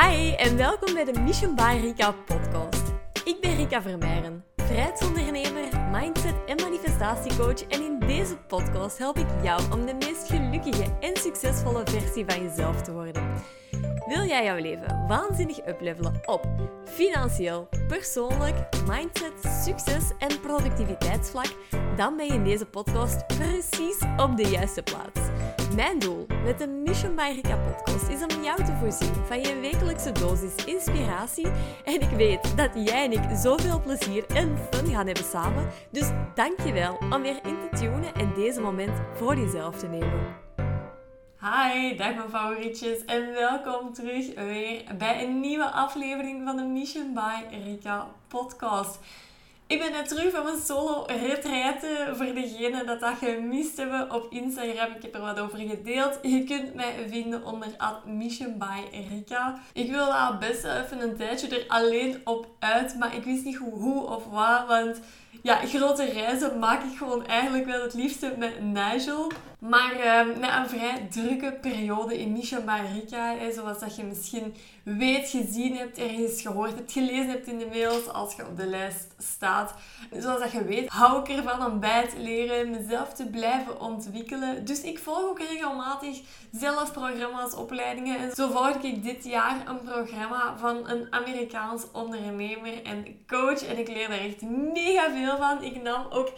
Hi en welkom bij de Mission by Rika podcast. Ik ben Rika Vermeijren, vrijheidsondernemer, mindset en manifestatiecoach en in deze podcast help ik jou om de meest gelukkige en succesvolle versie van jezelf te worden. Wil jij jouw leven waanzinnig uplevelen op financieel, persoonlijk, mindset, succes en productiviteitsvlak? Dan ben je in deze podcast precies op de juiste plaats. Mijn doel met de Mission by Rika podcast is om jou te voorzien van je wekelijkse dosis inspiratie. En ik weet dat jij en ik zoveel plezier en fun gaan hebben samen. Dus dankjewel om weer in te tunen en deze moment voor jezelf te nemen. Hi, dag mijn favorietjes en welkom terug weer bij een nieuwe aflevering van de Mission by Rika podcast. Ik ben net terug van mijn solo retraite. Voor degenen dat dat gemist hebben op Instagram. Ik heb er wat over gedeeld. Je kunt mij vinden onder Mission by Rika. Ik wilde al best even een tijdje er alleen op uit. Maar ik wist niet hoe, hoe of waar. Want ja, grote reizen maak ik gewoon eigenlijk wel het liefste met Nigel. Maar uh, na een vrij drukke periode in Mission by Rika, zoals dat je misschien weet, gezien hebt, ergens gehoord hebt, gelezen hebt in de mails als je op de lijst staat. Zoals dat je weet, hou ik ervan om bij te leren, mezelf te blijven ontwikkelen. Dus ik volg ook regelmatig zelf programma's, opleidingen. En zo volg ik dit jaar een programma van een Amerikaans ondernemer en coach. En ik leer daar echt mega veel van. Ik nam ook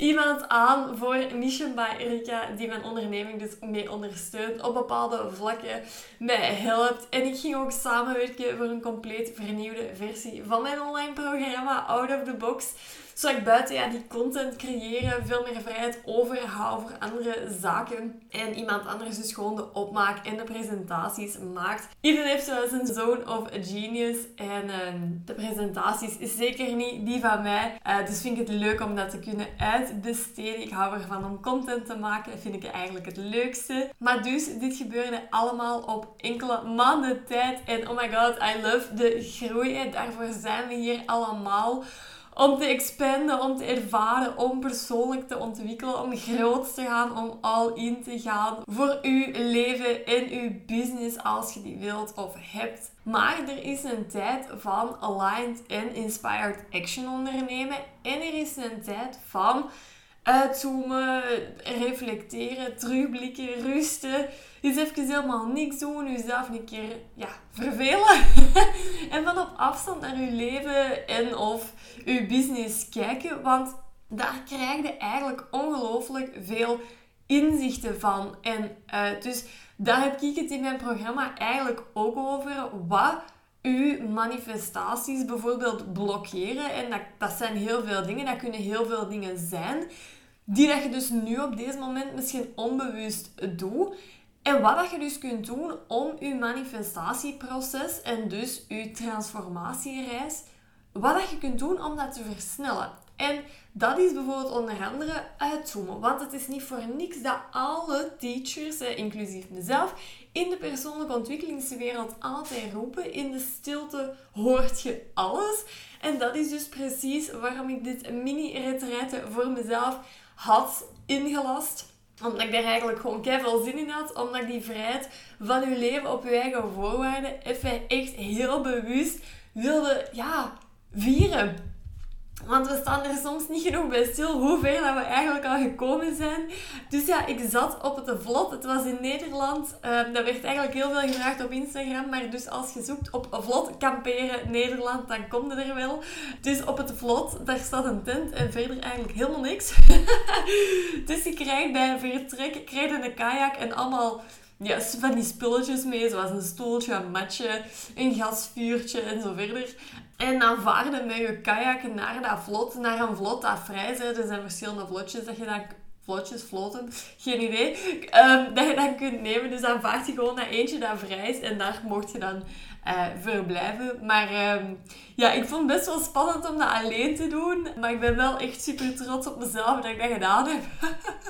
iemand aan voor Mission by Erika, die mijn onderneming dus mee ondersteunt, op bepaalde vlakken mij helpt. En ik ging ook samenwerken voor een compleet vernieuwde versie van mijn online programma Out of the Box zodat ik buiten ja, die content creëren veel meer vrijheid overhoud voor andere zaken. En iemand anders dus gewoon de opmaak en de presentaties maakt. Iedereen heeft zo zijn zone of genius. En ehm, de presentaties is zeker niet die van mij. Uh, dus vind ik het leuk om dat te kunnen uitbesteden. Ik hou ervan om content te maken. Dat vind ik eigenlijk het leukste. Maar dus, dit gebeurde allemaal op enkele maanden tijd. En oh my god, I love de groei. Daarvoor zijn we hier allemaal om te expanden, om te ervaren, om persoonlijk te ontwikkelen, om groot te gaan, om all in te gaan voor uw leven en uw business als je die wilt of hebt. Maar er is een tijd van aligned en inspired action ondernemen en er is een tijd van uitzoomen, reflecteren, terugblikken, rusten. Eens even helemaal niks doen, jezelf een keer ja, vervelen. en van op afstand naar je leven en of je business kijken. Want daar krijg je eigenlijk ongelooflijk veel inzichten van en uit. Dus daar heb ik het in mijn programma eigenlijk ook over. Wat uw manifestaties bijvoorbeeld blokkeren. En dat, dat zijn heel veel dingen. Dat kunnen heel veel dingen zijn. Die dat je dus nu op deze moment misschien onbewust doet. En wat dat je dus kunt doen om je manifestatieproces en dus je transformatiereis, wat dat je kunt doen om dat te versnellen. En dat is bijvoorbeeld onder andere uitzoomen. Want het is niet voor niks dat alle teachers, inclusief mezelf, in de persoonlijke ontwikkelingswereld altijd roepen: in de stilte hoort je alles. En dat is dus precies waarom ik dit mini-retraite voor mezelf had ingelast omdat ik daar eigenlijk gewoon veel zin in had. Omdat ik die vrijheid van je leven op je eigen voorwaarden even echt heel bewust wilde ja, vieren. Want we staan er soms niet genoeg bij stil hoe ver dat we eigenlijk al gekomen zijn. Dus ja, ik zat op het vlot. Het was in Nederland. Um, dat werd eigenlijk heel veel gevraagd op Instagram. Maar dus als je zoekt op vlot kamperen Nederland, dan kom je er wel. Dus op het vlot, daar staat een tent en verder eigenlijk helemaal niks. dus je krijgt bij vertrek krijg een kajak en allemaal ja, van die spulletjes mee, zoals een stoeltje, een matje, een gasvuurtje en zo verder. En dan vaarden met je kajak naar dat vlot, naar een vlot dat vrij is. Er zijn verschillende vlotjes dat je dan vlotjes, floten, geen idee, um, dat je dan kunt nemen. Dus dan vaart je gewoon naar eentje dat vrij is en daar mocht je dan verblijven. Maar um, ja, ik vond het best wel spannend om dat alleen te doen. Maar ik ben wel echt super trots op mezelf dat ik dat gedaan heb.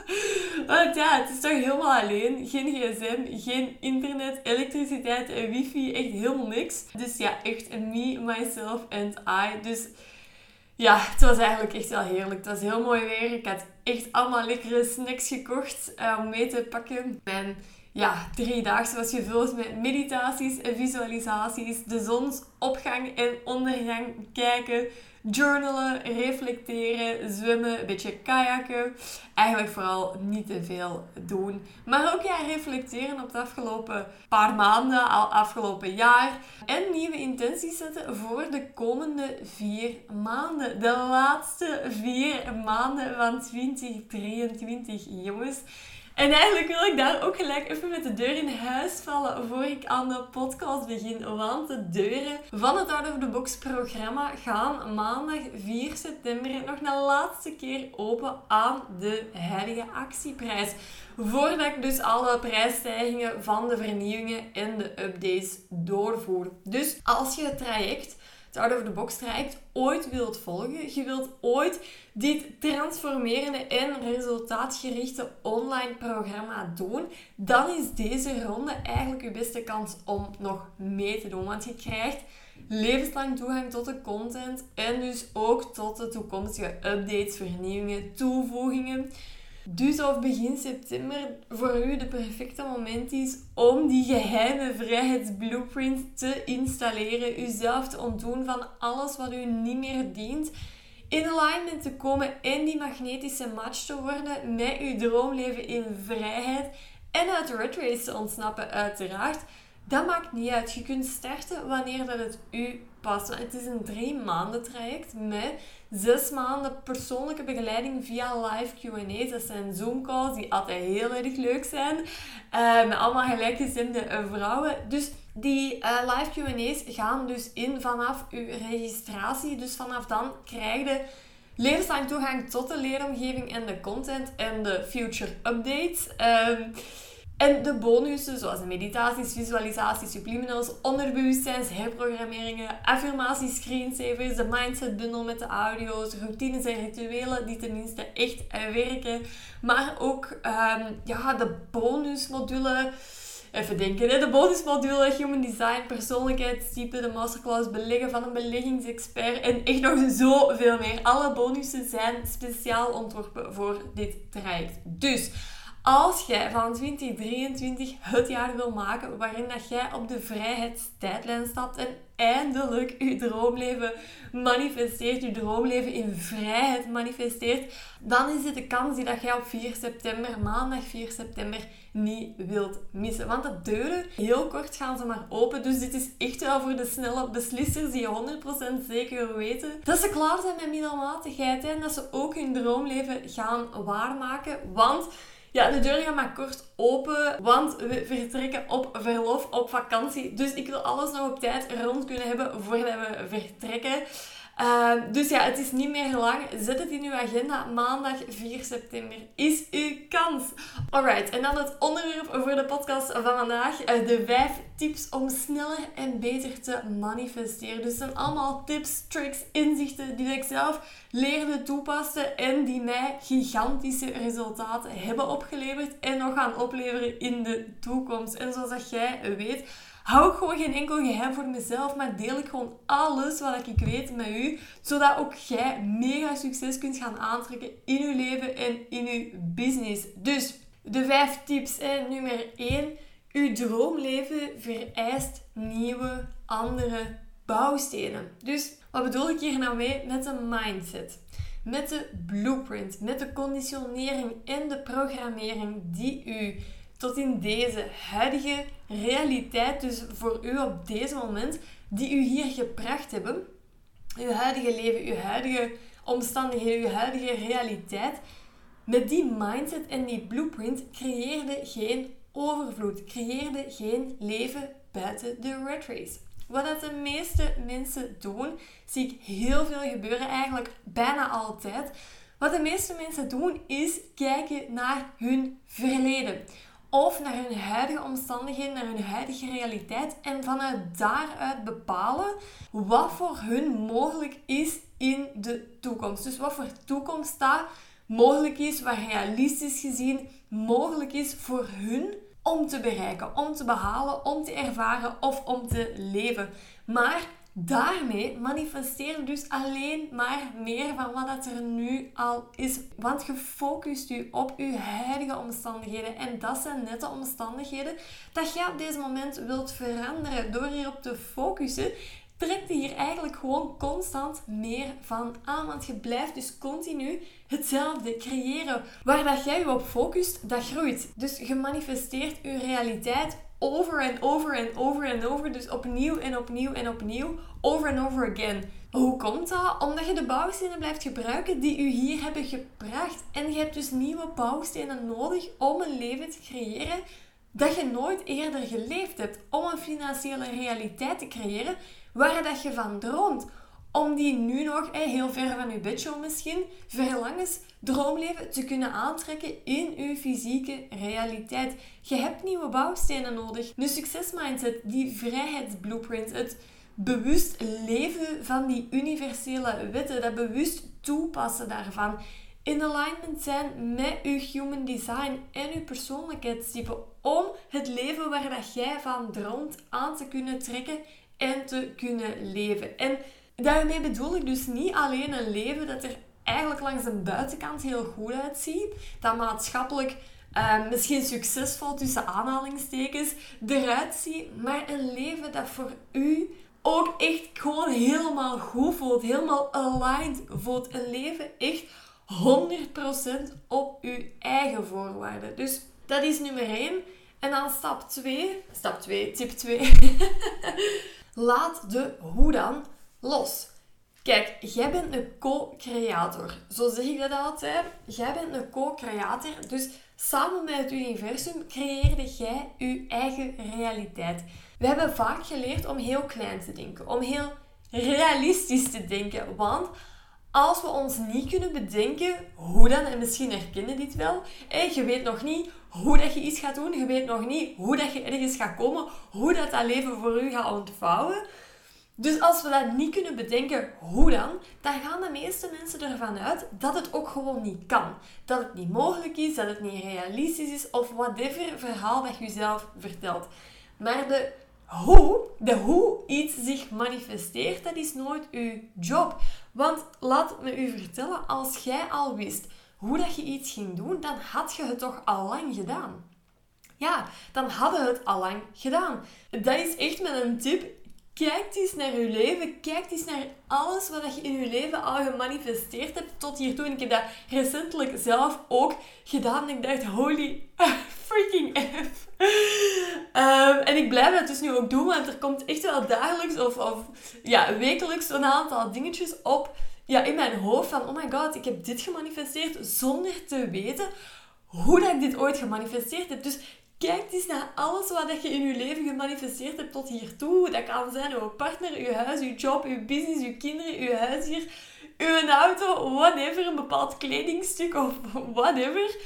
Want ja, het is toch helemaal alleen. Geen gsm, geen internet, elektriciteit wifi. Echt helemaal niks. Dus ja, echt me, myself and I. Dus ja, het was eigenlijk echt wel heerlijk. Het was heel mooi weer. Ik had echt allemaal lekkere snacks gekocht uh, om mee te pakken. En ja, drie dagen was gevuld met meditaties en visualisaties, de zonsopgang en ondergang kijken, journalen, reflecteren, zwemmen, een beetje kajakken. Eigenlijk vooral niet te veel doen. Maar ook ja, reflecteren op het afgelopen paar maanden, al afgelopen jaar. En nieuwe intenties zetten voor de komende vier maanden. De laatste vier maanden van 2023, jongens. En eigenlijk wil ik daar ook gelijk even met de deur in huis vallen voor ik aan de podcast begin. Want de deuren van het Out of the Box programma gaan maandag 4 september nog een laatste keer open aan de heilige actieprijs. Voordat ik dus alle prijsstijgingen van de vernieuwingen en de updates doorvoer. Dus als je het traject het Out of the Box traject ooit wilt volgen, je wilt ooit dit transformerende en resultaatgerichte online programma doen, dan is deze ronde eigenlijk je beste kans om nog mee te doen. Want je krijgt levenslang toegang tot de content en dus ook tot de toekomstige updates, vernieuwingen, toevoegingen. Dus of begin september voor u de perfecte moment is om die geheime vrijheidsblueprint te installeren, uzelf te ontdoen van alles wat u niet meer dient, in alignment te komen en die magnetische match te worden met uw droomleven in vrijheid en uit red race te ontsnappen uiteraard. Dat maakt niet uit. Je kunt starten wanneer dat het u past. Het is een drie maanden traject met zes maanden persoonlijke begeleiding via live Q&A's. Dat zijn Zoom calls die altijd heel erg leuk zijn. Uh, met allemaal gelijkgezinde uh, vrouwen. Dus die uh, live Q&A's gaan dus in vanaf uw registratie. Dus vanaf dan krijg je levenslang toegang tot de leeromgeving en de content en de future updates. Ehm, en de bonussen, zoals meditaties, visualisaties, subliminals, onderbewustzijns, herprogrammeringen, affirmaties, screensavers, de mindset bundle met de audio's, routines en rituelen die tenminste echt werken. Maar ook um, ja, de bonusmodule. Even denken, hè? de bonusmodule Human Design, persoonlijkheidstype, de masterclass beleggen van een beleggingsexpert en echt nog zoveel meer. Alle bonussen zijn speciaal ontworpen voor dit traject. Dus als jij van 2023 het jaar wil maken waarin dat jij op de vrijheidstijdlijn stapt en eindelijk je droomleven manifesteert, je droomleven in vrijheid manifesteert, dan is dit de kans die dat jij op 4 september, maandag 4 september, niet wilt missen. Want de deuren, heel kort gaan ze maar open. Dus dit is echt wel voor de snelle beslissers die 100% zeker weten dat ze klaar zijn met middelmatigheid en dat ze ook hun droomleven gaan waarmaken. Want ja, de deur gaat maar kort open, want we vertrekken op verlof, op vakantie. Dus ik wil alles nog op tijd rond kunnen hebben voordat we vertrekken. Ehm, dus ja, het is niet meer lang. Zet het in uw agenda. Maandag 4 september is uw kans. Alright, en dan het onderwerp voor de podcast van vandaag. Uh, de 5 tips om sneller en beter te manifesteren. Dus het zijn allemaal tips, tricks, inzichten die ik zelf leerde toepassen en die mij gigantische resultaten hebben opgeleverd en nog gaan opleveren in de toekomst. En zoals dat jij weet hou ik gewoon geen enkel geheim voor mezelf, maar deel ik gewoon alles wat ik weet met u, zodat ook jij mega succes kunt gaan aantrekken in uw leven en in uw business. Dus de vijf tips. Hè. Nummer 1. Uw droomleven vereist nieuwe, andere bouwstenen. Dus wat bedoel ik hier nou mee? Met een mindset. Met de blueprint, met de conditionering en de programmering die u tot in deze huidige realiteit, dus voor u op deze moment, die u hier gebracht hebben, uw huidige leven, uw huidige omstandigheden, uw huidige realiteit, met die mindset en die blueprint creëerde geen overvloed, creëerde geen leven buiten de red race. Wat dat de meeste mensen doen, zie ik heel veel gebeuren, eigenlijk bijna altijd. Wat de meeste mensen doen, is kijken naar hun verleden of naar hun huidige omstandigheden, naar hun huidige realiteit en vanuit daaruit bepalen wat voor hun mogelijk is in de toekomst. Dus wat voor toekomst mogelijk is, wat realistisch gezien mogelijk is voor hun om te bereiken, om te behalen, om te ervaren of om te leven. Maar daarmee manifesteer je dus alleen maar meer van wat er nu al is. Want je focust je op je huidige omstandigheden. En dat zijn net de omstandigheden dat je op deze moment wilt veranderen. Door hierop te focussen, trekt je hier eigenlijk gewoon constant meer van aan. Want je blijft dus continu hetzelfde creëren. Waar dat jij je op focust, dat groeit. Dus je manifesteert je realiteit over en over en over en over. Dus opnieuw en opnieuw en opnieuw. Over en over again. Hoe komt dat? Omdat je de bouwstenen blijft gebruiken die u hier hebben gebracht. En je hebt dus nieuwe bouwstenen nodig om een leven te creëren dat je nooit eerder geleefd hebt. Om een financiële realiteit te creëren waar dat je van droomt. Om die nu nog, heel ver van je bedshow misschien, verlangens, droomleven te kunnen aantrekken in je fysieke realiteit. Je hebt nieuwe bouwstenen nodig. De succesmindset, die vrijheidsblueprint, het bewust leven van die universele wetten, dat bewust toepassen daarvan. In alignment zijn met je human design en je persoonlijkheidstype om het leven waar dat jij van droomt aan te kunnen trekken en te kunnen leven. En daarmee bedoel ik dus niet alleen een leven dat er eigenlijk langs de buitenkant heel goed uitziet, dat maatschappelijk uh, misschien succesvol tussen aanhalingstekens eruit ziet, maar een leven dat voor u ook echt gewoon helemaal goed voelt, helemaal aligned voelt. Een leven echt 100% op uw eigen voorwaarden. Dus dat is nummer 1. En dan stap 2, stap 2, tip 2. Laat de hoe dan los. Kijk, jij bent een co-creator. Zo zeg ik dat altijd. Jij bent een co-creator. Dus samen met het universum creëerde jij je eigen realiteit. We hebben vaak geleerd om heel klein te denken. Om heel realistisch te denken. Want als we ons niet kunnen bedenken hoe dan, en misschien herkennen dit wel, je weet nog niet hoe dat je iets gaat doen, je weet nog niet hoe dat je ergens gaat komen, hoe dat dat leven voor u gaat ontvouwen. Dus als we dat niet kunnen bedenken, hoe dan, dan gaan de meeste mensen ervan uit dat het ook gewoon niet kan. Dat het niet mogelijk is, dat het niet realistisch is of whatever verhaal dat je jezelf vertelt. Maar de hoe, de hoe iets zich manifesteert, dat is nooit uw job. Want laat me u vertellen, als jij al wist hoe dat je iets ging doen, dan had je het toch al lang gedaan. Ja, dan hadden we het al lang gedaan. Dat is echt met een tip. Kijk eens naar je leven. Kijk eens naar alles wat je in je leven al gemanifesteerd hebt tot hiertoe. En ik heb dat recentelijk zelf ook gedaan. En ik dacht, holy freaking F. Um, en ik blijf dat dus nu ook doen, want er komt echt wel dagelijks of, of ja, wekelijks een aantal dingetjes op ja, in mijn hoofd van, oh my god, ik heb dit gemanifesteerd zonder te weten hoe dat ik dit ooit gemanifesteerd heb. Dus kijk eens naar alles wat je in je leven gemanifesteerd hebt tot hiertoe. Dat kan zijn uw partner, uw huis, uw job, uw business, uw kinderen, uw huisdier, uw auto, whatever, een bepaald kledingstuk of whatever.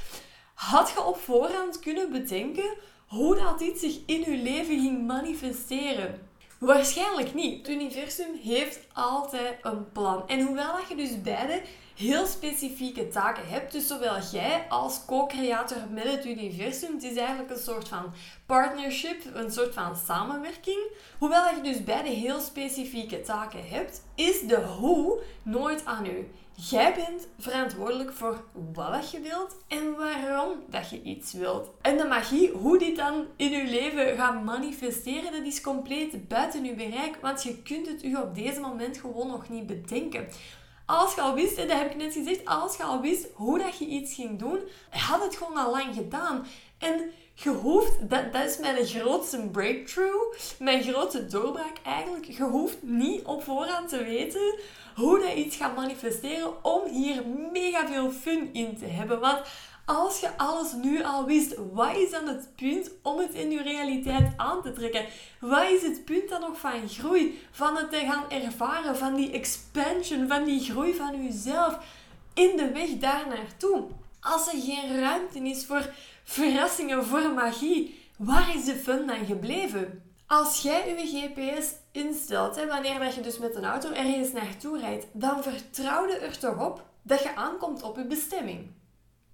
Had je op voorhand kunnen bedenken hoe dat iets zich in uw leven ging manifesteren? Waarschijnlijk niet. Het universum heeft altijd een plan. En hoewel dat je dus beide heel specifieke taken hebt, dus zowel jij als co-creator met het universum, het is eigenlijk een soort van partnership, een soort van samenwerking. Hoewel je dus beide heel specifieke taken hebt, is de hoe nooit aan u. Jij bent verantwoordelijk voor wat je wilt en waarom dat je iets wilt. En de magie, hoe dit dan in je leven gaat manifesteren, dat is compleet buiten je bereik, want je kunt het u op deze moment gewoon nog niet bedenken. Als je al wist, dat heb ik net gezegd, als je al wist hoe dat je iets ging doen, had het gewoon al lang gedaan. En je hoeft, dat, dat is mijn grootste breakthrough, mijn grootste doorbraak eigenlijk. Je hoeft niet op voorhand te weten hoe dat iets gaat manifesteren om hier mega veel fun in te hebben. Want als je alles nu al wist, wat is dan het punt om het in je realiteit aan te trekken? Wat is het punt dan nog van groei? Van het te gaan ervaren, van die expansion, van die groei van jezelf in de weg daar naartoe? Als er geen ruimte is voor verrassingen, voor magie, waar is de fun dan gebleven? Als jij je GPS instelt, wanneer dat je dus met een auto ergens naartoe rijdt, dan vertrouw er toch op dat je aankomt op je bestemming.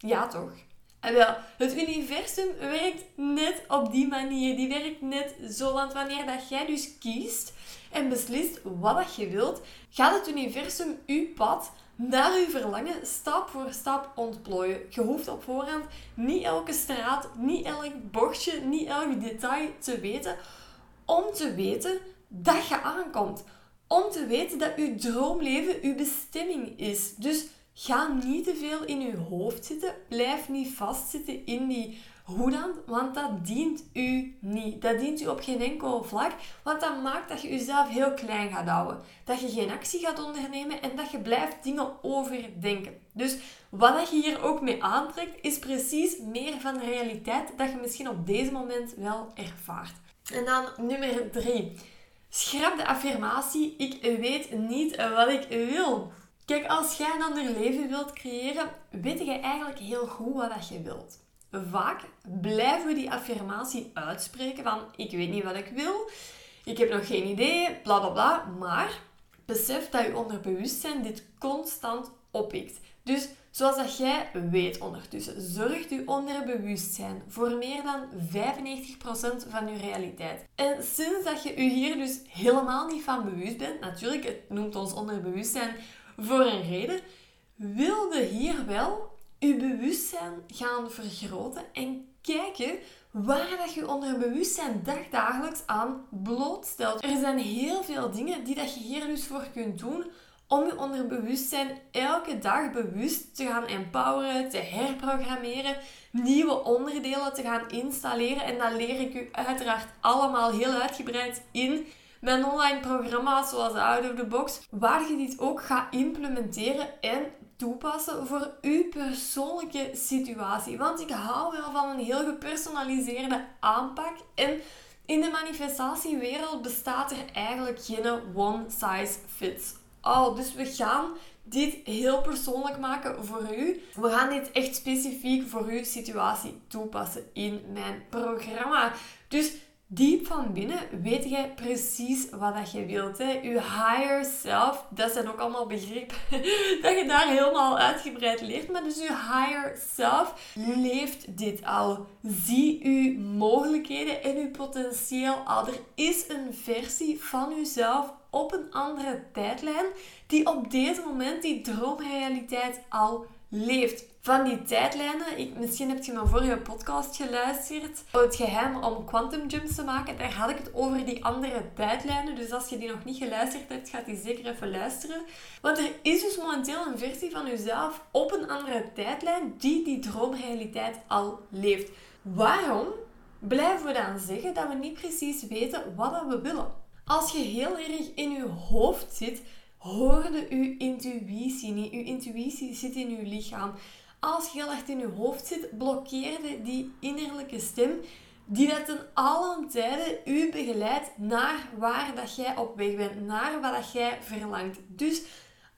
Ja toch? En wel, het universum werkt net op die manier. Die werkt net zo. Want wanneer dat jij dus kiest en beslist wat dat je wilt, gaat het universum uw pad naar uw verlangen stap voor stap ontplooien. Je hoeft op voorhand niet elke straat, niet elk bochtje, niet elk detail te weten. Om te weten dat je aankomt. Om te weten dat uw droomleven uw bestemming is. Dus Ga niet te veel in je hoofd zitten. Blijf niet vastzitten in die hoe dan? Want dat dient u niet. Dat dient u op geen enkel vlak. Want dat maakt dat je jezelf heel klein gaat houden. Dat je geen actie gaat ondernemen en dat je blijft dingen overdenken. Dus wat je hier ook mee aantrekt, is precies meer van de realiteit dat je misschien op deze moment wel ervaart. En dan nummer 3. Schrap de affirmatie: Ik weet niet wat ik wil. Kijk, als jij een ander leven wilt creëren, weet je eigenlijk heel goed wat je wilt. Vaak blijven we die affirmatie uitspreken van ik weet niet wat ik wil, ik heb nog geen idee, bla bla bla. Maar besef dat je onderbewustzijn dit constant oppikt. Dus zoals dat jij weet ondertussen, zorgt je onderbewustzijn voor meer dan 95% van je realiteit. En sinds dat je je hier dus helemaal niet van bewust bent, natuurlijk, het noemt ons onderbewustzijn voor een reden, wilde hier wel je bewustzijn gaan vergroten en kijken waar dat je onder bewustzijn dagdagelijks aan blootstelt. Er zijn heel veel dingen die dat je hier dus voor kunt doen om je onderbewustzijn elke dag bewust te gaan empoweren, te herprogrammeren, nieuwe onderdelen te gaan installeren. En dat leer ik u uiteraard allemaal heel uitgebreid in mijn online programma's zoals Out of the Box, waar je dit ook gaat implementeren en toepassen voor uw persoonlijke situatie. Want ik hou wel van een heel gepersonaliseerde aanpak en in de manifestatiewereld bestaat er eigenlijk geen one size fits all. Dus we gaan dit heel persoonlijk maken voor u. We gaan dit echt specifiek voor uw situatie toepassen in mijn programma. Dus diep van binnen weet jij precies wat dat je wilt. Hè? Je higher self, dat zijn ook allemaal begrippen dat je daar helemaal uitgebreid leert. Maar dus je higher self leeft dit al. Zie uw mogelijkheden en uw potentieel al. Er is een versie van uzelf op een andere tijdlijn die op deze moment die droomrealiteit al leeft. Van die tijdlijnen, ik, misschien heb je mijn vorige podcast geluisterd, het geheim om quantum jumps te maken, daar had ik het over die andere tijdlijnen. Dus als je die nog niet geluisterd hebt, gaat die zeker even luisteren. Want er is dus momenteel een versie van jezelf op een andere tijdlijn die die droomrealiteit al leeft. Waarom blijven we dan zeggen dat we niet precies weten wat we willen? Als je heel erg in je hoofd zit, hoorde uw intuïtie niet. Uw intuïtie zit in uw lichaam. Als je heel erg in je hoofd zit, blokkeerde die innerlijke stem die dat ten allen tijde u begeleidt naar waar dat jij op weg bent, naar wat dat jij verlangt. Dus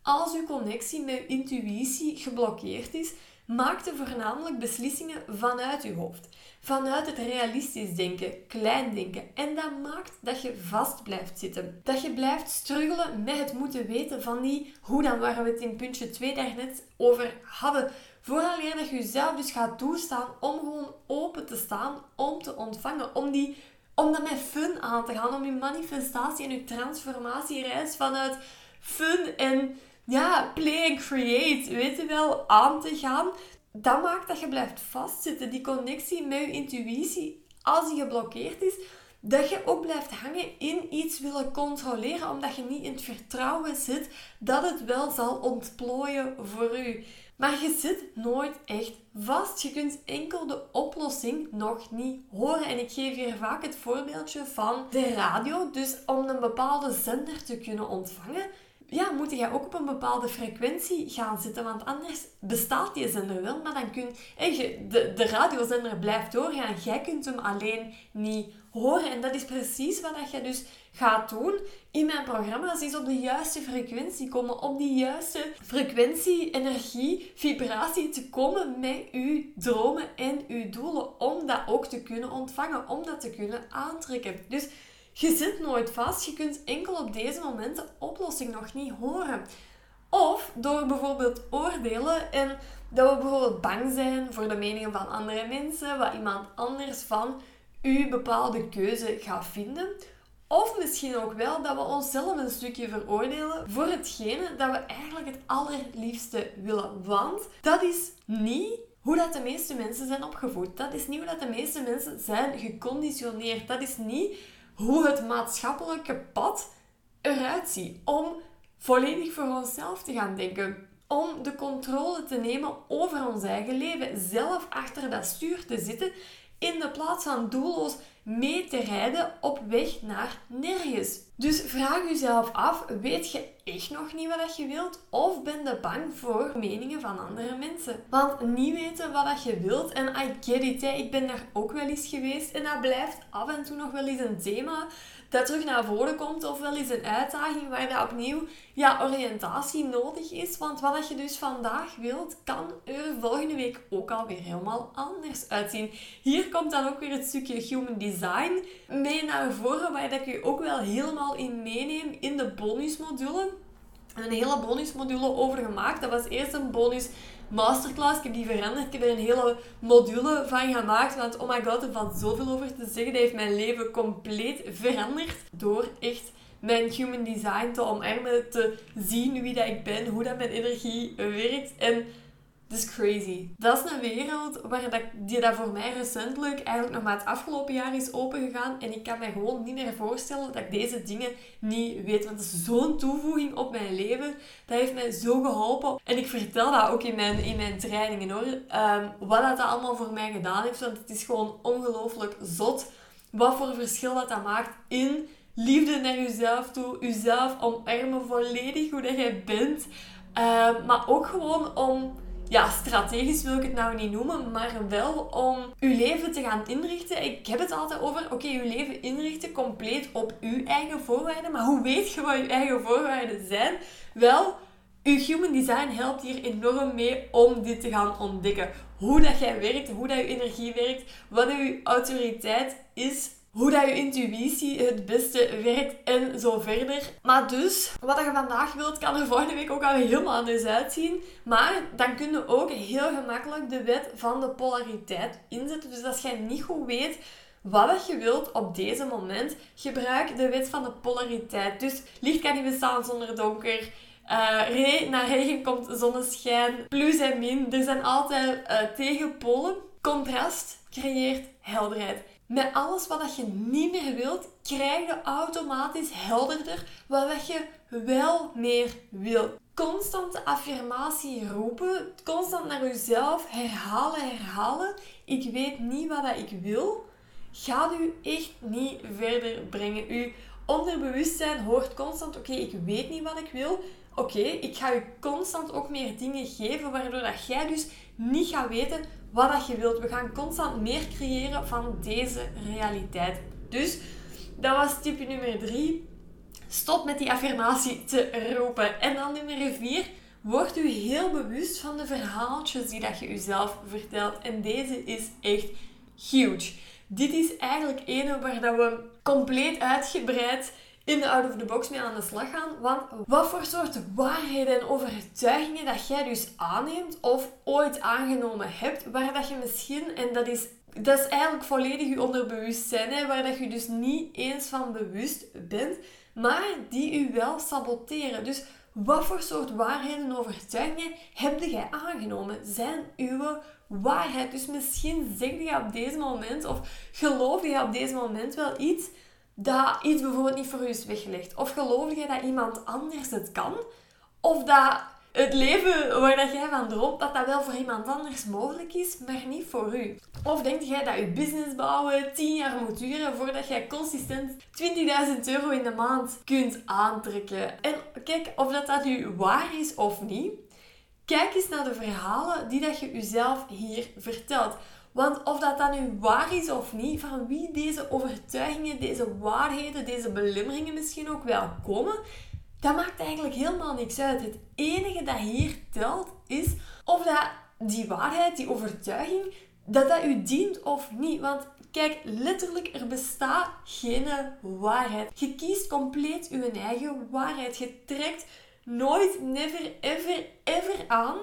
als uw connectie met uw intuïtie geblokkeerd is, maak je voornamelijk beslissingen vanuit je hoofd. Vanuit het realistisch denken, klein denken. En dat maakt dat je vast blijft zitten. Dat je blijft struggelen met het moeten weten van die hoe dan, waar we het in puntje 2 daarnet over hadden. Vooraleer dat je jezelf dus gaat toestaan om gewoon open te staan, om te ontvangen, om, die, om dat met fun aan te gaan, om je manifestatie en je transformatiereis vanuit fun en ja, play and create, weet je wel, aan te gaan dat maakt dat je blijft vastzitten. Die connectie met je intuïtie, als die geblokkeerd is, dat je ook blijft hangen in iets willen controleren, omdat je niet in het vertrouwen zit dat het wel zal ontplooien voor u. Maar je zit nooit echt vast. Je kunt enkel de oplossing nog niet horen. En ik geef hier vaak het voorbeeldje van de radio. Dus om een bepaalde zender te kunnen ontvangen, ja, moet je ook op een bepaalde frequentie gaan zitten. Want anders bestaat die zender wel, maar dan kun je, de, de radiozender blijft doorgaan. Jij kunt hem alleen niet horen. En dat is precies wat je dus gaat doen in mijn programma's. Is op de juiste frequentie komen. Op die juiste frequentie, energie, vibratie te komen met uw dromen en uw doelen. Om dat ook te kunnen ontvangen. Om dat te kunnen aantrekken. Dus je zit nooit vast. Je kunt enkel op deze momenten oplossing nog niet horen. Of door bijvoorbeeld oordelen en Dat we bijvoorbeeld bang zijn voor de meningen van andere mensen, wat iemand anders van u bepaalde keuze gaat vinden. Of misschien ook wel dat we onszelf een stukje veroordelen voor hetgene dat we eigenlijk het allerliefste willen. Want dat is niet hoe dat de meeste mensen zijn opgevoed. Dat is niet hoe dat de meeste mensen zijn geconditioneerd. Dat is niet hoe het maatschappelijke pad eruit ziet. Om volledig voor onszelf te gaan denken. Om de controle te nemen over ons eigen leven. Zelf achter dat stuur te zitten in de plaats van doelloos mee te rijden op weg naar nergens. Dus vraag jezelf af, weet je echt nog niet wat je wilt? Of ben je bang voor meningen van andere mensen? Want niet weten wat je wilt, en I get it, ik ben daar ook wel eens geweest en dat blijft af en toe nog wel eens een thema dat terug naar voren komt, of wel eens een uitdaging waar dat opnieuw ja, oriëntatie nodig is. Want wat je dus vandaag wilt, kan er volgende week ook alweer helemaal anders uitzien. Hier komt dan ook weer het stukje human design mee naar voren, waar ik je ook wel helemaal in meeneem in de bonusmodule. Een hele bonusmodule over gemaakt. Dat was eerst een bonus masterclass. Ik heb die veranderd. Ik heb er een hele module van gemaakt. Want oh my god, er valt zoveel over te zeggen. Dat heeft mijn leven compleet veranderd. Door echt mijn human design te omarmen. Te zien wie dat ik ben. Hoe dat mijn energie werkt. En dat is crazy. Dat is een wereld waar dat, die dat voor mij recentelijk, eigenlijk nog maar het afgelopen jaar is opengegaan. En ik kan me gewoon niet meer voorstellen dat ik deze dingen niet weet. Want het is zo'n toevoeging op mijn leven. Dat heeft mij zo geholpen. En ik vertel dat ook in mijn, in mijn trainingen hoor. Um, wat dat allemaal voor mij gedaan heeft. Want het is gewoon ongelooflijk zot. Wat voor verschil dat dat maakt in liefde naar jezelf toe. Jezelf omarmen volledig hoe dat jij bent. Uh, maar ook gewoon om ja, strategisch wil ik het nou niet noemen, maar wel om uw leven te gaan inrichten. Ik heb het altijd over, oké, uw leven inrichten compleet op uw eigen voorwaarden. Maar hoe weet je wat uw eigen voorwaarden zijn? Wel, uw human design helpt hier enorm mee om dit te gaan ontdekken. Hoe dat jij werkt, hoe dat je energie werkt, wat uw autoriteit is hoe dat je intuïtie het beste werkt en zo verder. Maar dus, wat je vandaag wilt, kan er volgende week ook al helemaal anders uitzien. Maar dan kun je ook heel gemakkelijk de wet van de polariteit inzetten. Dus als jij niet goed weet wat je wilt op deze moment, gebruik de wet van de polariteit. Dus licht kan niet bestaan zonder donker. Uh, na regen komt zonneschijn. Plus en min. Er zijn altijd uh, tegenpolen. Contrast creëert helderheid. Met alles wat je niet meer wilt, krijg je automatisch helderder wat je wel meer wilt. Constante affirmatie roepen, constant naar jezelf herhalen, herhalen. Ik weet niet wat ik wil, gaat u echt niet verder brengen. Uw onderbewustzijn hoort constant, oké, ik weet niet wat ik wil. Oké, ik ga u constant ook meer dingen geven, waardoor dat jij dus niet gaat weten wat dat je wilt. We gaan constant meer creëren van deze realiteit. Dus dat was tip nummer 3. Stop met die affirmatie te roepen. En dan nummer 4. Word u heel bewust van de verhaaltjes die dat je jezelf vertelt. En deze is echt huge. Dit is eigenlijk een waar dat we compleet uitgebreid in de out of the box mee aan de slag gaan. Want wat voor soort waarheden en overtuigingen dat jij dus aanneemt of ooit aangenomen hebt, waar dat je misschien, en dat is, dat is eigenlijk volledig je onderbewustzijn, hè, waar dat je dus niet eens van bewust bent, maar die u wel saboteren. Dus wat voor soort waarheden en overtuigingen heb jij aangenomen? Zijn uw waarheid? Dus misschien zeg je op deze moment of geloof je op deze moment wel iets dat iets bijvoorbeeld niet voor u is weggelegd? Of geloof je dat iemand anders het kan? Of dat het leven waar dat jij van droomt, dat dat wel voor iemand anders mogelijk is, maar niet voor u? Of denk jij dat je business bouwen 10 jaar moet duren voordat jij consistent 20.000 euro in de maand kunt aantrekken? En kijk, of dat, dat nu waar is of niet, kijk eens naar de verhalen die dat je jezelf hier vertelt. Want of dat dan nu waar is of niet, van wie deze overtuigingen, deze waarheden, deze belemmeringen misschien ook wel komen, dat maakt eigenlijk helemaal niks uit. Het enige dat hier telt is of dat die waarheid, die overtuiging, dat dat u dient of niet. Want kijk, letterlijk, er bestaat geen waarheid. Je kiest compleet uw eigen waarheid. Je trekt nooit, never, ever, ever aan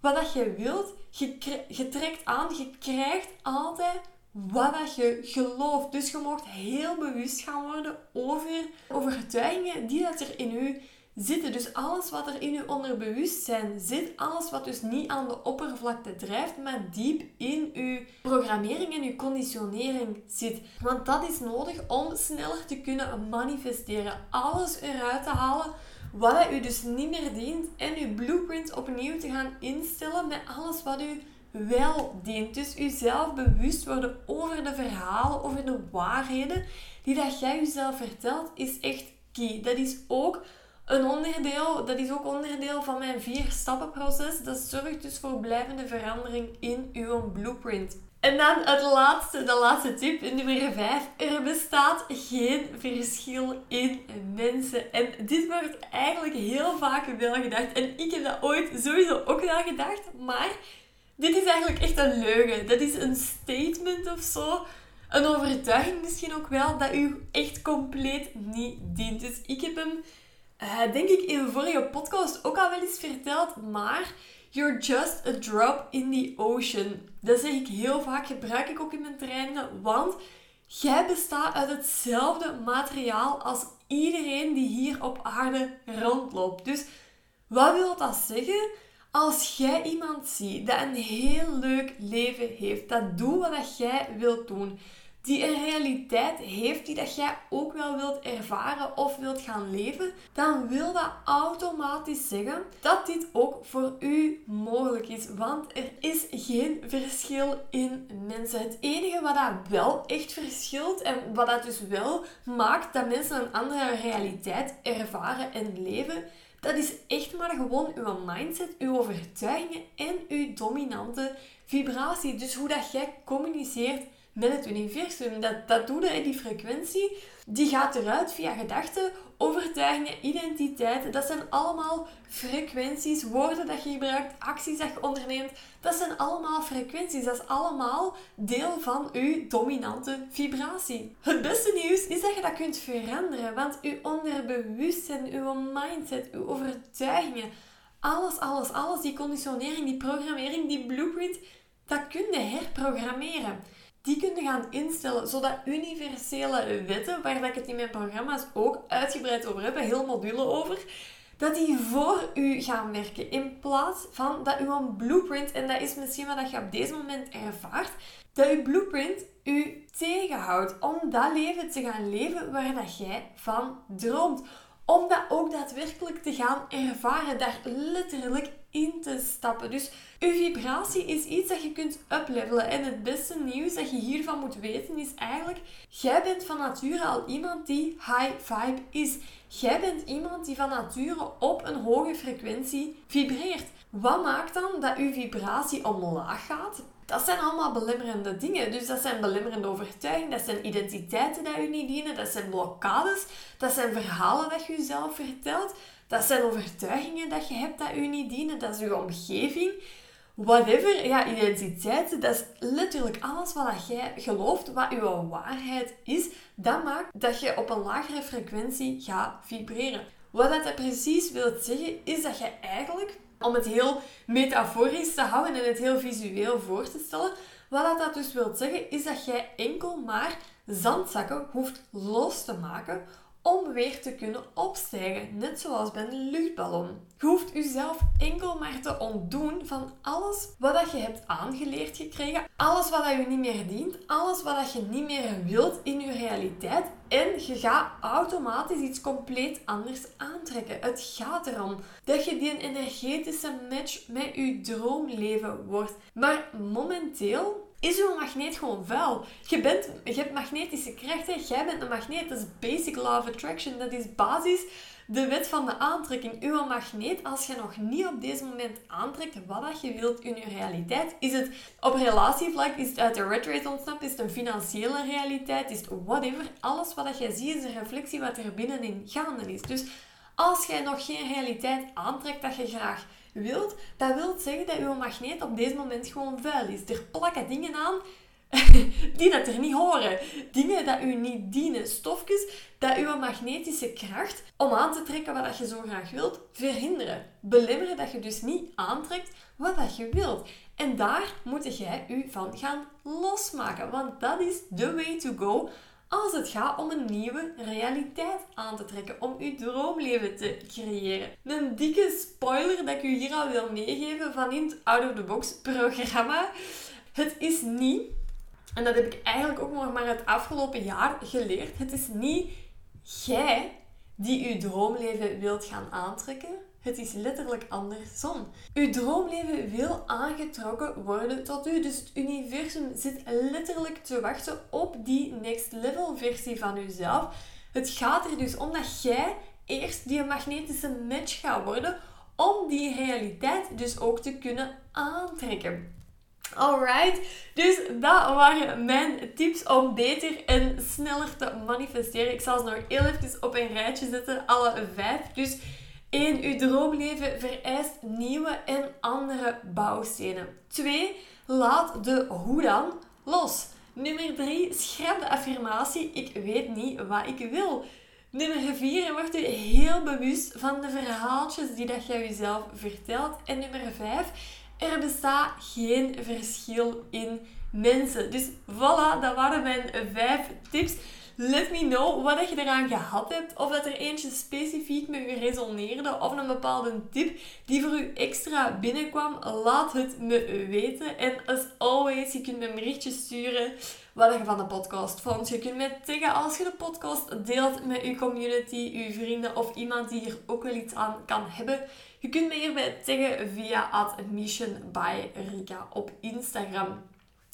wat dat je wilt, je, je trekt aan, je krijgt altijd wat je gelooft. Dus je mag heel bewust gaan worden over overtuigingen die dat er in u zitten. Dus alles wat er in je onderbewustzijn zit, alles wat dus niet aan de oppervlakte drijft, maar diep in je programmering en je conditionering zit. Want dat is nodig om sneller te kunnen manifesteren. Alles eruit te halen wat u dus niet meer dient en uw blueprint opnieuw te gaan instellen met alles wat u wel dient. Dus uzelf bewust worden over de verhalen, over de waarheden die dat jij jezelf vertelt, is echt key. Dat is ook een onderdeel, dat is ook onderdeel van mijn vier stappenproces. Dat zorgt dus voor blijvende verandering in uw blueprint. En dan het laatste, de laatste tip, nummer 5. Er bestaat geen verschil in mensen. En dit wordt eigenlijk heel vaak wel gedacht. En ik heb dat ooit sowieso ook wel gedacht. Maar dit is eigenlijk echt een leugen. Dat is een statement of zo. Een overtuiging misschien ook wel, dat u echt compleet niet dient. Dus ik heb hem, uh, denk ik, in een vorige podcast ook al wel eens verteld. Maar you're just a drop in the ocean. Dat zeg ik heel vaak, gebruik ik ook in mijn trainingen. Want jij bestaat uit hetzelfde materiaal als iedereen die hier op aarde rondloopt. Dus wat wil dat zeggen? Als jij iemand ziet dat een heel leuk leven heeft, dat doet wat jij wilt doen, die een realiteit heeft die dat jij ook wel wilt ervaren of wilt gaan leven, dan wil dat automatisch zeggen dat dit ook voor u mogelijk is. Want er is geen verschil in mensen. Het enige wat dat wel echt verschilt en wat dat dus wel maakt dat mensen een andere realiteit ervaren en leven, dat is echt maar gewoon uw mindset, uw overtuigingen en uw dominante vibratie. Dus hoe dat jij communiceert met het universum. Dat, dat doet je, die frequentie, die gaat eruit via gedachten, overtuigingen, identiteiten. Dat zijn allemaal frequenties, woorden dat je gebruikt, acties dat je onderneemt. Dat zijn allemaal frequenties. Dat is allemaal deel van je dominante vibratie. Het beste nieuws is dat je dat kunt veranderen, want je onderbewustzijn, je mindset, je overtuigingen, alles, alles, alles, die conditionering, die programmering, die blueprint, dat kun je herprogrammeren die kunnen gaan instellen, zodat universele wetten, waar ik het in mijn programma's ook uitgebreid over heb, heel module over, dat die voor u gaan werken. In plaats van dat u een blueprint, en dat is misschien wat je op deze moment ervaart, dat uw blueprint u tegenhoudt om dat leven te gaan leven waar dat jij van droomt. Om dat ook daadwerkelijk te gaan ervaren, daar letterlijk in te stappen. Dus uw vibratie is iets dat je kunt uplevelen. En het beste nieuws dat je hiervan moet weten is eigenlijk, jij bent van nature al iemand die high vibe is. Jij bent iemand die van nature op een hoge frequentie vibreert. Wat maakt dan dat uw vibratie omlaag gaat? Dat zijn allemaal belemmerende dingen. Dus dat zijn belemmerende overtuigingen, dat zijn identiteiten die u niet dienen, dat zijn blokkades, dat zijn verhalen dat je jezelf vertelt, dat zijn overtuigingen dat je hebt dat u niet dienen, dat is uw omgeving. Whatever, ja, identiteit, dat is letterlijk alles wat jij gelooft, wat uw waarheid is, dat maakt dat je op een lagere frequentie gaat vibreren. Wat dat precies wil zeggen, is dat je eigenlijk om het heel metaforisch te houden en het heel visueel voor te stellen. Wat dat dus wil zeggen, is dat jij enkel maar zandzakken hoeft los te maken om weer te kunnen opstijgen, net zoals bij een luchtballon. Je hoeft jezelf enkel maar te ontdoen van alles wat je hebt aangeleerd gekregen, alles wat je niet meer dient, alles wat je niet meer wilt in je realiteit en je gaat automatisch iets compleet anders aantrekken. Het gaat erom dat je die energetische match met je droomleven wordt. Maar momenteel is uw magneet gewoon vuil. Je, bent, je hebt magnetische krachten, jij bent een magneet. Dat is basic law of attraction. Dat is basis de wet van de aantrekking. Uw magneet, als je nog niet op deze moment aantrekt wat je wilt in je realiteit, is het op relatievlak, is het uit de red rate ontsnapt, is het een financiële realiteit, is het whatever. Alles wat jij ziet is een reflectie wat er binnenin gaande is. Dus als jij nog geen realiteit aantrekt dat je graag wilt, dat wil zeggen dat uw magneet op deze moment gewoon vuil is. Er plakken dingen aan die dat er niet horen. Dingen dat u niet dienen. Stofjes dat uw magnetische kracht om aan te trekken wat je zo graag wilt, verhinderen. Belemmeren dat je dus niet aantrekt wat dat je wilt. En daar moet jij u van gaan losmaken. Want dat is the way to go als het gaat om een nieuwe realiteit aan te trekken, om uw droomleven te creëren. Een dikke spoiler dat ik u hier al wil meegeven van in het Out of the Box programma. Het is niet, en dat heb ik eigenlijk ook nog maar het afgelopen jaar geleerd, het is niet jij die uw droomleven wilt gaan aantrekken. Het is letterlijk andersom. Uw droomleven wil aangetrokken worden tot u. Dus het universum zit letterlijk te wachten op die next level versie van uzelf. Het gaat er dus om dat jij eerst die magnetische match gaat worden om die realiteit dus ook te kunnen aantrekken. Alright, dus dat waren mijn tips om beter en sneller te manifesteren. Ik zal ze nog heel even op een rijtje zetten, alle vijf. Dus 1. Uw droomleven vereist nieuwe en andere bouwstenen. 2. Laat de hoe dan los. Nummer 3. Schrap de affirmatie ik weet niet wat ik wil. Nummer 4. Word u heel bewust van de verhaaltjes die dat jij jezelf vertelt. En nummer 5. Er bestaat geen verschil in mensen. Dus voilà, dat waren mijn 5 tips. Let me know wat je eraan gehad hebt. Of dat er eentje specifiek met u resoneerde. Of een bepaalde tip die voor u extra binnenkwam. Laat het me weten. En as always, je kunt me een berichtje sturen wat je van de podcast vond. Je kunt me taggen als je de podcast deelt met uw community, uw vrienden of iemand die hier ook wel iets aan kan hebben. Je kunt me hierbij taggen via by Rika op Instagram.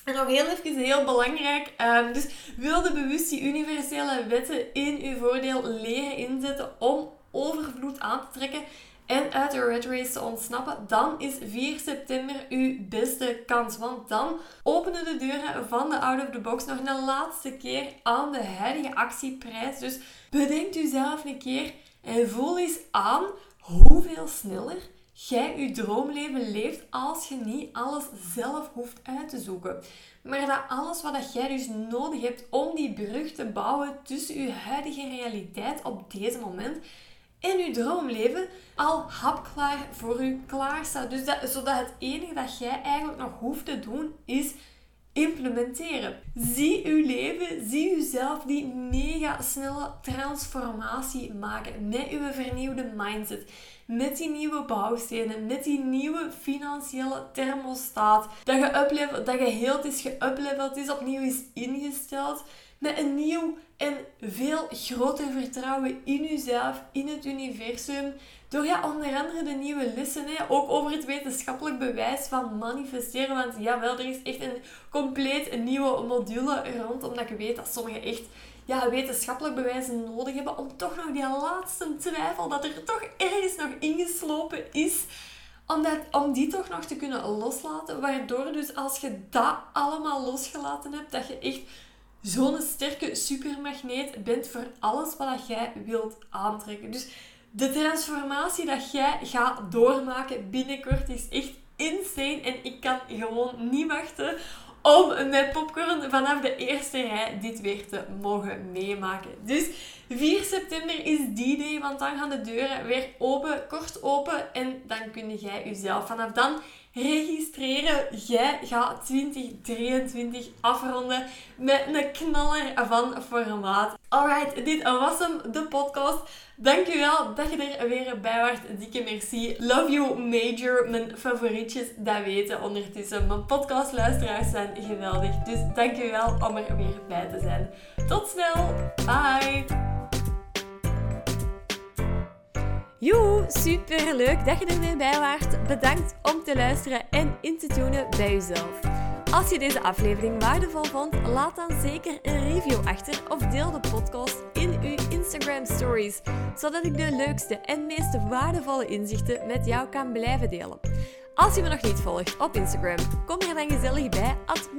En nog heel even heel belangrijk. Um, dus wilde bewust die universele wetten in uw voordeel leren inzetten om overvloed aan te trekken en uit de red race te ontsnappen, dan is 4 september uw beste kans. Want dan openen de deuren van de Out of the Box nog een laatste keer aan de huidige actieprijs. Dus bedenkt u zelf een keer en voel eens aan hoeveel sneller jij je droomleven leeft als je niet alles zelf hoeft uit te zoeken. Maar dat alles wat jij dus nodig hebt om die brug te bouwen tussen je huidige realiteit op deze moment en je droomleven al hapklaar voor u klaar staat. Dus dat, zodat het enige dat jij eigenlijk nog hoeft te doen is implementeren. Zie uw leven, zie uzelf die mega snelle transformatie maken met uw vernieuwde mindset met die nieuwe bouwstenen, met die nieuwe financiële thermostaat, dat je, uplevelt, dat je heel is geüpleveld is, opnieuw is ingesteld, met een nieuw en veel groter vertrouwen in jezelf, in het universum, door ja, onder andere de nieuwe lessen, hè, ook over het wetenschappelijk bewijs van manifesteren. Want jawel, er is echt een compleet nieuwe module rond, omdat je weet dat sommige echt ja, wetenschappelijk bewijzen nodig hebben om toch nog die laatste twijfel dat er toch ergens nog ingeslopen is, om, dat, om die toch nog te kunnen loslaten. Waardoor dus als je dat allemaal losgelaten hebt, dat je echt zo'n sterke supermagneet bent voor alles wat jij wilt aantrekken. Dus de transformatie dat jij gaat doormaken binnenkort is echt insane. En ik kan gewoon niet wachten om met popcorn vanaf de eerste rij dit weer te mogen meemaken. Dus 4 september is die day, want dan gaan de deuren weer open, kort open. En dan kun jij jezelf vanaf dan registreren. Jij gaat 2023 afronden met een knaller van formaat. Alright, dit was hem, de podcast. Dankjewel dat je er weer bij was. Dikke merci. Love you major. Mijn favorietjes, dat weten ondertussen. Mijn podcastluisteraars zijn geweldig. Dus dankjewel om er weer bij te zijn. Tot snel. Bye. Joe, super leuk dat je er weer bij waart. Bedankt om te luisteren en in te tunen bij jezelf. Als je deze aflevering waardevol vond, laat dan zeker een review achter of deel de podcast in uw Instagram stories, zodat ik de leukste en meest waardevolle inzichten met jou kan blijven delen. Als je me nog niet volgt op Instagram, kom er dan gezellig bij at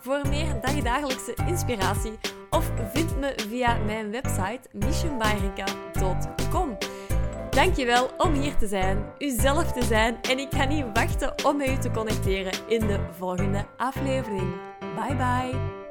voor meer dagdagelijkse inspiratie of vind me via mijn website missionbyrika.com. Dankjewel om hier te zijn, uzelf te zijn en ik ga niet wachten om met u te connecteren in de volgende aflevering. Bye bye!